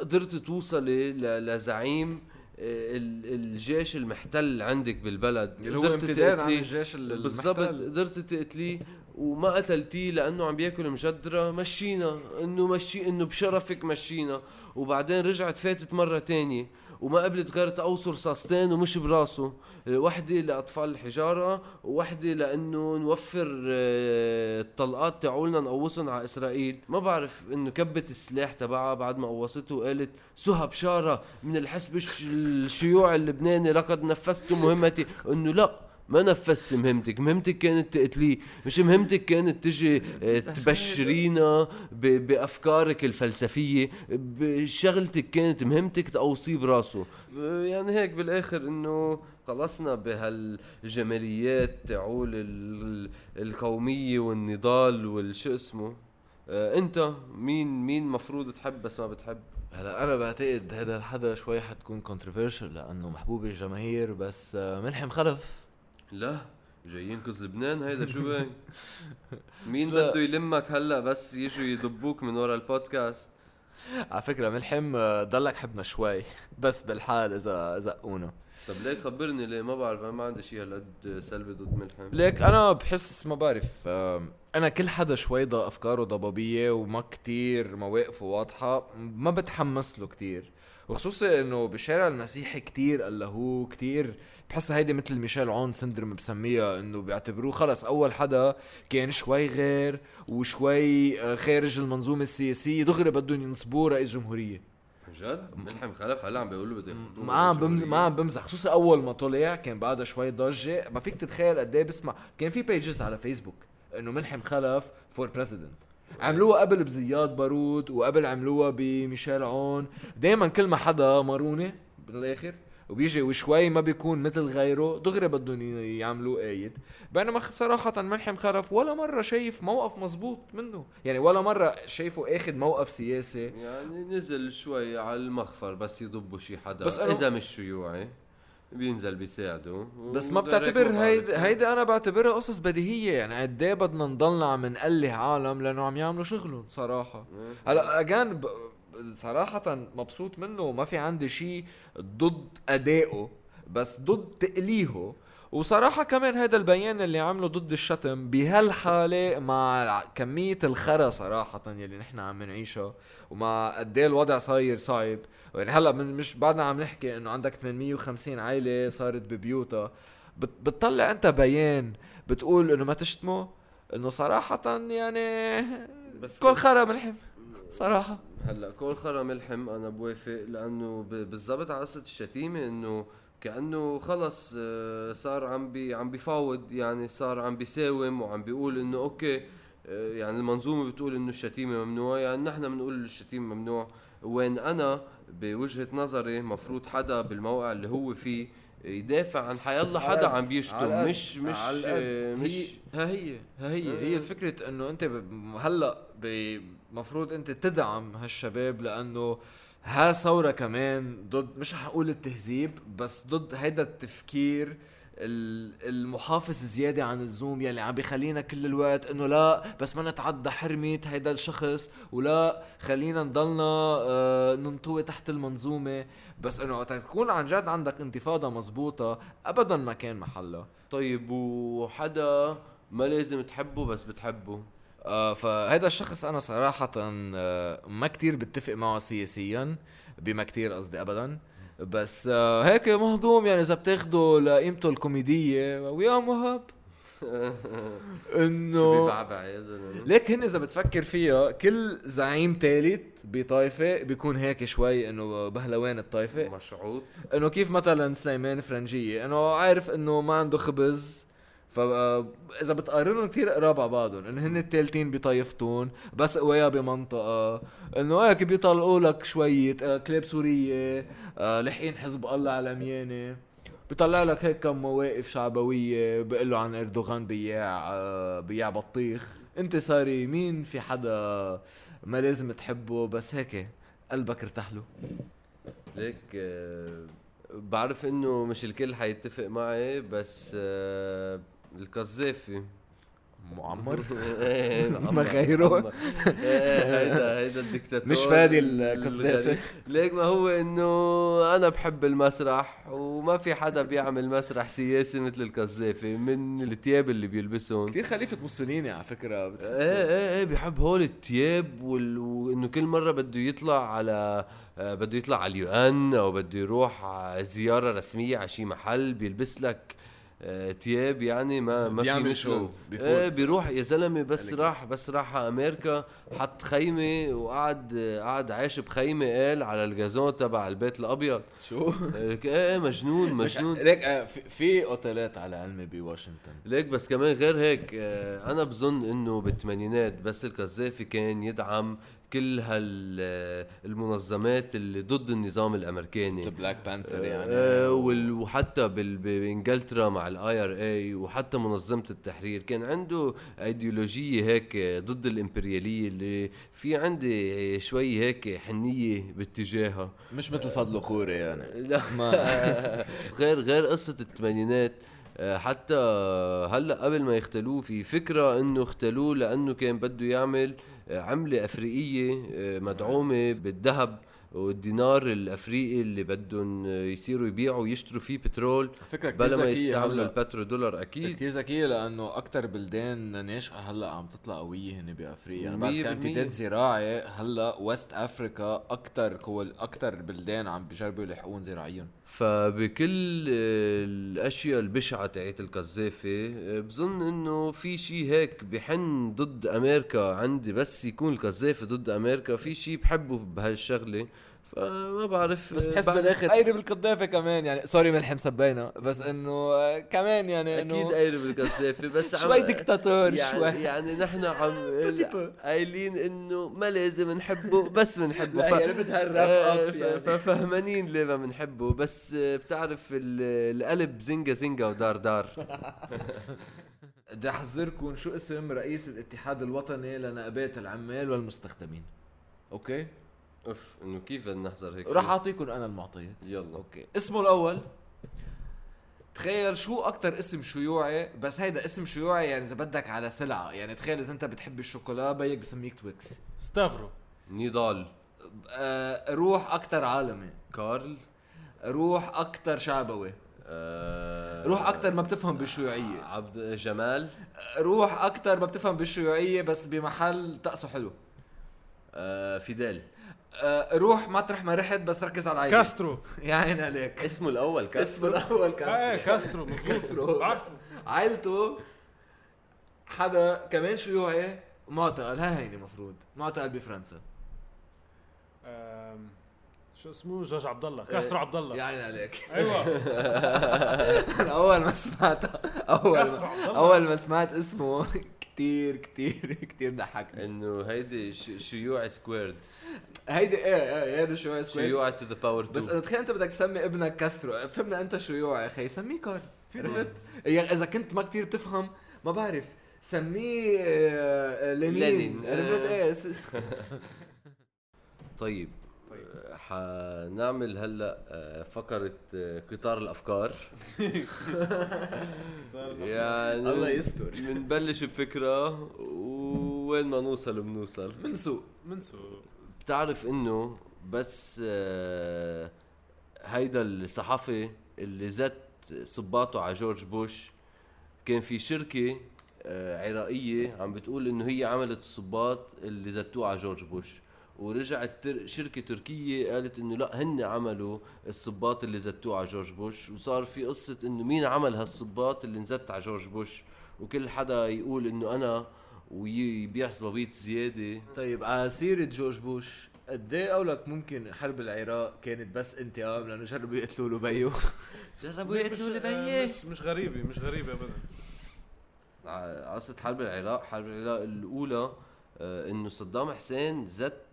قدرت توصلي لزعيم آه، ال- الجيش المحتل عندك بالبلد. اللي هو قدرت امتداد عن. الجيش ال- بالضبط المحتل. قدرت تقتليه وما قتلتيه لأنه عم بياكل مجدرة. مشينا إنه مشي إنه بشرفك مشينا. وبعدين رجعت فاتت مرة تانية. وما قبلت غير تقوص رصاصتين ومش براسه. وحدة لأطفال الحجارة ووحده لأنه نوفر آه، الطلقات تاعولنا نقوصهم على إسرائيل. ما بعرف إنه كبت السلاح تبعها بعد ما قوصته وقالت سهى بشارة من الحزب الش- الشيوعي اللبناني لقد نفذت مهمتي. إنه لا. ما نفذت مهمتك. مهمتك كانت تقتليه مش مهمتك كانت تجي آه، تبشرينا ب- بأفكارك الفلسفية. شغلتك كانت مهمتك تقوصيه براسه آه، يعني هيك بالآخر إنه خلصنا بهالجماليات تعول ال- القومية والنضال والشو اسمه. آه، أنت مين مين مفروض تحب بس ما بتحب؟ هلا أنا بعتقد هذا الحدا شوي حتكون controversial لأنه محبوب الجماهير بس ملحم خلف لا جاي ينقذ لبنان هيدا شو بك مين. بده يلمك هلا بس يجوا يضبوك من ورا البودكاست؟ على فكرة ملحم آه، ضلك حبنا شوي. بس بالحال إذا زقونا طب ليك خبرني ليه؟ ما بعرف أنا ما عندي شيء هالقد سلبي ضد ملحم ليك أنا بحس ما بعرف آم، أنا كل حدا شوي ضا أفكاره ضبابية وما كتير مواقفه واضحة ما بتحمس له كتير. وخصوصي إنه بالشارع المسيحي كتير الا هو كتير. بحس هيدي مثل ميشيل عون syndrome بسميها إنه بيعتبروه خلص أول حدا كان شوي غير وشوي آه، خارج المنظومة السياسية دغري بدهم ينصبوه رئيس جمهورية. جد؟ ملحم خلف هلا عم بيقولوا بده يحطوه ما عم بمزح. ما عم بمزح. خصوصي أول ما طلع كان بعدها شوي ضجة. ما فيك تتخيل قد إيه بسمع. كان في pages على فيسبوك إنه ملحم خلف for president عملوها قبل بزياد بارود وقبل عملوها بميشيل عون. دائما كل ما حدا مارونه بالاخر وبيجي وشوي ما بيكون مثل غيره دغري بدهم يعملوه قايد. بينما صراحة ملحم خلف ولا مرة شايف موقف مزبوط منه. يعني ولا مرة شايفه آخذ موقف سياسي. يعني نزل شوي على المخفر بس يضبوا شي حدا. بس إذا مش شيوعي. بينزل بيساعده. بس ما بتعتبر هيدي. هيدي أنا بعتبرها قصص بديهية يعني قد إيه بدنا نضلنا عم نقله عالم لأنه عم يعملوا شغلهم صراحة. هلا اجان ب... صراحة مبسوط منه وما في عندي شيء ضد أدائه بس ضد تقليهه. وصراحة كمان هذا البيان اللي عمله ضد الشتم بهالحالة مع كمية الخرا صراحة يلي نحن عم نعيشها ومع قد إيه الوضع صاير صعب. يعني هلأ من مش بعدنا عم نحكي إنه عندك 850 عائلة صارت ببيوتها. بت- بتطلع أنت بيان بتقول إنه ما تشتموا؟ إنه صراحة يعني بس كل خرا ملحم صراحة. هلأ كل خرا ملحم أنا بوافق لأنه بالضبط على قصة الشتيمة إنه كأنه خلص آه، صار عم بي عم بيفاوض يعني صار عم بيساوم وعم بيقول إنه okay آه، يعني المنظومة بتقول إنه الشتيمة ممنوع. يعني نحن بنقول الشتيمة ممنوع. وين أنا بوجهة نظري مفروض حدا بالموقع اللي هو فيه يدافع عن حيالله حدا عم بيشتم. مش مش آه، مش هي ها هي ها هي. هي الفكرة إنه أنت ب- هلأ المفروض أنت تدعم هالشباب لأنه ها ثورة كمان ضد مش حقول التهذيب بس ضد هيدا التفكير ال- المحافظ زيادة عن اللزوم يلي عم بيخلينا كل الوقت إنه لا بس ما نتعدى حرمة هيدا الشخص ولا خلينا نضلنا آه ننطوي تحت المنظومة. بس إنه وقت تكون عن جد عندك انتفاضة مزبوطة ابدا ما كان محلها. طيب وحدا ما لازم تحبه بس بتحبه؟ فهذا الشخص أنا صراحة آه ما كتير بتفق معه سياسيا بما كتير قصدي ابدا. بس آه هيك مهضوم يعني إذا بتاخده لقيمته الكوميدية ويا مهاب. إنه ليك هن إذا بتفكر فيها كل زعيم تالت بطائفة بيكون هيك شوي إنه بهلوان الطائفة مشعوط. إنه كيف مثلا سليمان فرنجية إنه عارف إنه ما عنده خبز. فاذا بتقارنهم كثير قراب على بعضهم انه هن التالتين بطايفتهم بس قوايا بمنطقة إنه هيك بيطلقوا لك شوية آه، كلاب سورية آه، لحقين حزب الله على ميانة. بيطلع لك هيك كم مواقف شعبوية بيقول له عن إردوغان بياع آه، بياع بطيخ. أنت ساري مين في حدا ما لازم تحبه؟ بس هيك قلبك ارتاح له. ليك آه، بعرف إنه مش الكل حيتفق معي بس آه، القذافي معمر إيه، ما غيره. معمر. إيه، هيدا هيدا الدكتاتور مش فادي ال- القذافي. ليك ما هو إنه أنا بحب المسرح وما في حدا بيعمل مسرح سياسي مثل القذافي من الثياب اللي بيلبسهم كثير خليفة موسوليني على فكرة إيه بتحس إيه إيه بيحب هول التياب وال... وإنه كل مرة بده يطلع على بده يطلع على اليوان أو بده يروح زيارة رسمية على شي محل بيلبس لك تياب يعني ما ما في بيعمل مثله. شو، بيفوت. إيه بيروح يا زلمة بس راح بس راح على أمريكا حط خيمة وقعد آه، قعد عايش بخيمة قال على الجازون تبع البيت الأبيض شو إيه إيه مجنون مش مجنون ليك آه، في, في أوتيلات على علمي بواشنطن ليك بس كمان غير هيك آه، أنا بظن إنه بالثمانينات بس القذافي كان يدعم كل هالمنظمات اللي ضد النظام الأمريكاني. ال Black Panther يعني. آه، وحتى بإنجلترا مع ال IRA وحتى منظمة التحرير. كان عنده ايديولوجيه هيك ضد الإمبريالية اللي في عندي شوي هيك حنية باتجاهها. مش مثل فضل خوري يعني. لا. ما. غير غير قصة الثمانينات. آه، حتى هلأ قبل ما يقتلوه في فكرة إنه قتلوه لأنه كان بده يعمل آه، عملة أفريقية آه، مدعومة بالذهب والدينار الأفريقي اللي بدهم آه، يصيروا يبيعوا ويشتروا فيه بترول. فكرة بلا ما يستعملوا البترو دولار أكيد. كثير ذكية لأنه أكتر بلدان ناشئة هلا عم تطلع قوية هن بأفريقيا. يعني بعد كامتداد بالمية. زراعي هلا ويست أفريكا أكتر كول أكتر بلدان عم بيجربوا يلحقون زراعيا. فبكل الأشياء البشعة تاعت القذافي بظن إنه في شيء هيك بحن ضد أمريكا عندي بس يكون القذافي ضد أمريكا في شيء بحبه بهالشغلة. فما بعرف بس آه، بحس بالاخر قايرب القذافي كمان يعني سوري ملحم سبينا بس إنه آه، كمان يعني أكيد انه قايرب القذافي بس شوي دكتاتور يعني شوي. يعني نحن عم. قايلين إنه ما لازم نحبه بس بنحبه. لا، ف- يعني بدها الراب آه، اب ف- يعني. ففهمانين ليه ما بنحبه بس آه، بتعرف ال- القلب زنقه زنقه ودار دار. بدي أحذركم شو اسم رئيس الاتحاد الوطني لنقابات العمال والمستخدمين. okay؟ أوف إنه كيف بدنا نحضر هيك راح؟ أعطيكم أنا المعطيات. يلا. okay. اسمه الأول. تخيل شو أكتر اسم شيوعي بس هيدا اسم شيوعي يعني إذا بدك على صلعة. يعني تخيل إذا أنت بتحب الشوكولا بيّك بسميك تويكس. ستافرو. نضال آه روح أكتر عالمي. كارل. روح أكتر شعبوي. آه روح أكثر ما بتفهم بالشيوعية. عبد جمال. روح أكثر ما بتفهم بالشيوعية بس بمحل طقسه حلو. آه فيدال. آه، روح مطرح ما رحت بس ركز على العائله كاسترو. يا عين عليك. اسمه الأول اسمه كاسترو الأول إيه كاسترو. كاسترو مظبوط. كاسترو. بعرفه. عائلته حدا كمان شيوعي معتقل. هاي هيني مفروض. معتقل بفرنسا. شو اسمه؟ جورج عبد الله كاسترو عبد الله يا عين عليك. أيوه. أنا أول ما سمعتها أول كاسترو ما عبد الله أول ما سمعت اسمه. كتير كتير كتير ضحكني. إنه هيدي شيوعي squared هيدي إيه إيه غير شوي square شيوعي to the power بس انه تخيل أنت بدك تسمي ابنك كاسترو فهمنا أنت شيوعي يا أخي. سميه كارل عرفت؟ يعني إذا كنت ما كتير بتفهم ما بعرف. سميه آه، لينين. لينين. عرفت؟ آه. إيه طيب. آه، حنعمل هلا آه، فقرة آه، قطار الأفكار. يعني الله يستر. بنبلش بفكرة وين ما نوصل بنوصل. من سوق من سوق بتعرف إنه بس آه، هيدا الصحفي اللي زت صباطه على جورج بوش كان في شركة آه، عراقية عم بتقول إنه هي عملت الصباط اللي زتوه على جورج بوش. ورجعت تر... شركة تركية قالت إنه لا هن عملوا الصباط اللي زتوه على جورج بوش وصار في قصة إنه مين عمل هالصباط اللي انزت على جورج بوش؟ وكل حدا يقول إنه أنا ويبيع صبابيط زيادة. طيب على سيرة جورج بوش قد إيه قولك ممكن حرب العراق كانت بس انتقام لأنه جربوا يقتلوا له بيو؟ جربوا مش, آه، مش مش غريبة مش غريبة ابدا. قصة حرب العراق حرب العراق الأولى آه، إنه صدام حسين زت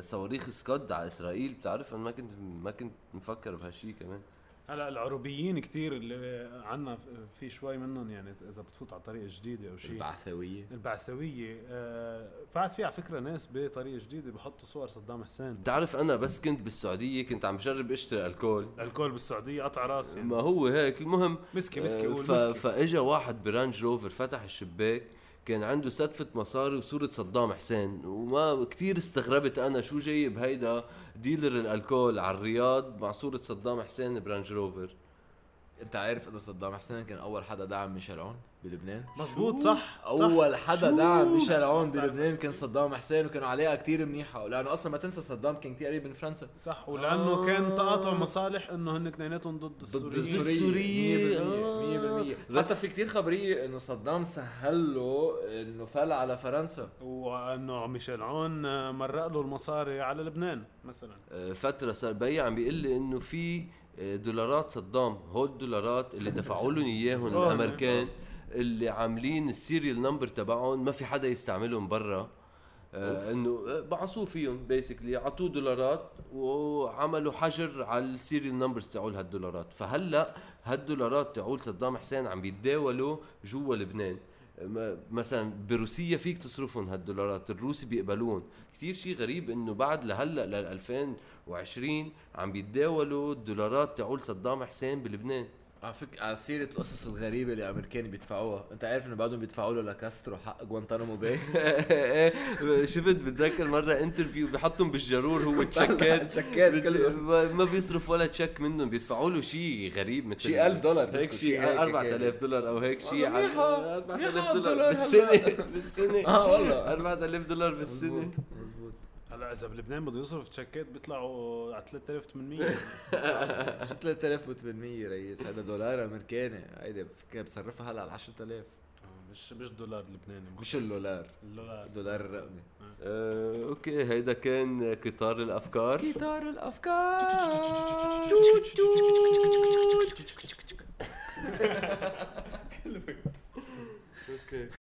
صواريخ سكاد على إسرائيل بتعرف؟ أنا ما كنت ما كنت مفكر بهالشي كمان. هلا العربيين كتير اللي عنا في شوي منهم يعني إذا بتفوت على طريق جديدة أو شيء. البعثوية. البعثوية. آه بعد في على فكرة ناس بطريق جديدة بحطوا صور صدام حسين. بتعرف أنا بس كنت بالسعودية كنت عم بجرب أشتري alcohol. alcohol بالسعودية قطع راس يعني ما هو هيك المهم مسكي مسكي آه، قول ف... مسكي. فإجا واحد ب Range Rover فتح الشباك كان عنده ستفة مصاري وصورة صدام حسين. وما كتير استغربت أنا شو جايب هيدا dealer ال alcohol على الرياض مع صورة صدام حسين ب Range Rover. انت عارف انه صدام حسين كان أول حدا دعم ميشيل عون بلبنان. مزبوط صح أول حدا شو؟ دعم ميشيل عون بتعرف- بلبنان كان صدام حسين وكانوا عليها كتير منيحة. لأنه أصلا ما تنسى صدام كان كتير قريب من فرنسا. صح ولأنه كان تقاطع مصالح إنه هن اثنيناتهم ضد ضد السوريين. السوريين. السورية. 100% 100% بس- حتى في كتير خبرية إنه صدام سهل له إنه فل على فرنسا. وإنه ميشيل عون آه، مرق له المصاري على لبنان مثلا. آه، فترة صار بي عم بيقول لي إنه في آه، دولارات صدام هول الدولارات اللي دفعوا لهم إياهم آه، الأمريكان اللي عاملين ال serial number تبعهم ما في حدا يستعملهم برا. آه إنه آه، بعصوه فيهم basically اعطوه دولارات وعملوا حجر على ال serial numbers تاعول هالدولارات فهلا هالدولارات تاعول صدام حسين عم بيتداولوا جوا لبنان. مثلا بروسيا فيك تصرفهم هالدولارات الروس بيقبلون كتير شيء غريب إنه بعد لهلا لل 2020 عم بيتداولوا الدولارات تاعول صدام حسين بلبنان. على على سيرة القصص الغريبة اللي الأمريكان بيدفعوها. أنت عارف إنه بعدهم بيدفعوا له لكاسترو حق جوانتانامو باي؟ إيه، شفت بتذكر مرة interview بحطهم بالجرور هو بت- كلهم. ما بيصرف ولا تشيك منهم بيدفعوا له شيء غريب مثل شي 1000 دولار هيك شيء شي هيك 4000 كانت. دولار أو هيك شيء منيحة. 4000 منيحة دولار الدولار بالسنة. بالسنة. آه والله. 4000 دولار بالسنة. مزبوط مزبوط هلا اذا بلبنان بده يصرف تشيكات بيطلعوا على 3800 شو 3800 ريس هذا دولار امريكاني هيدا فكرة بصرفها هلا على 10000 مش مش دولار لبناني مش اللولار الدولار الدولار الرقمي آه، أوكي هيدا كان قطار الافكار قطار الافكار أوكي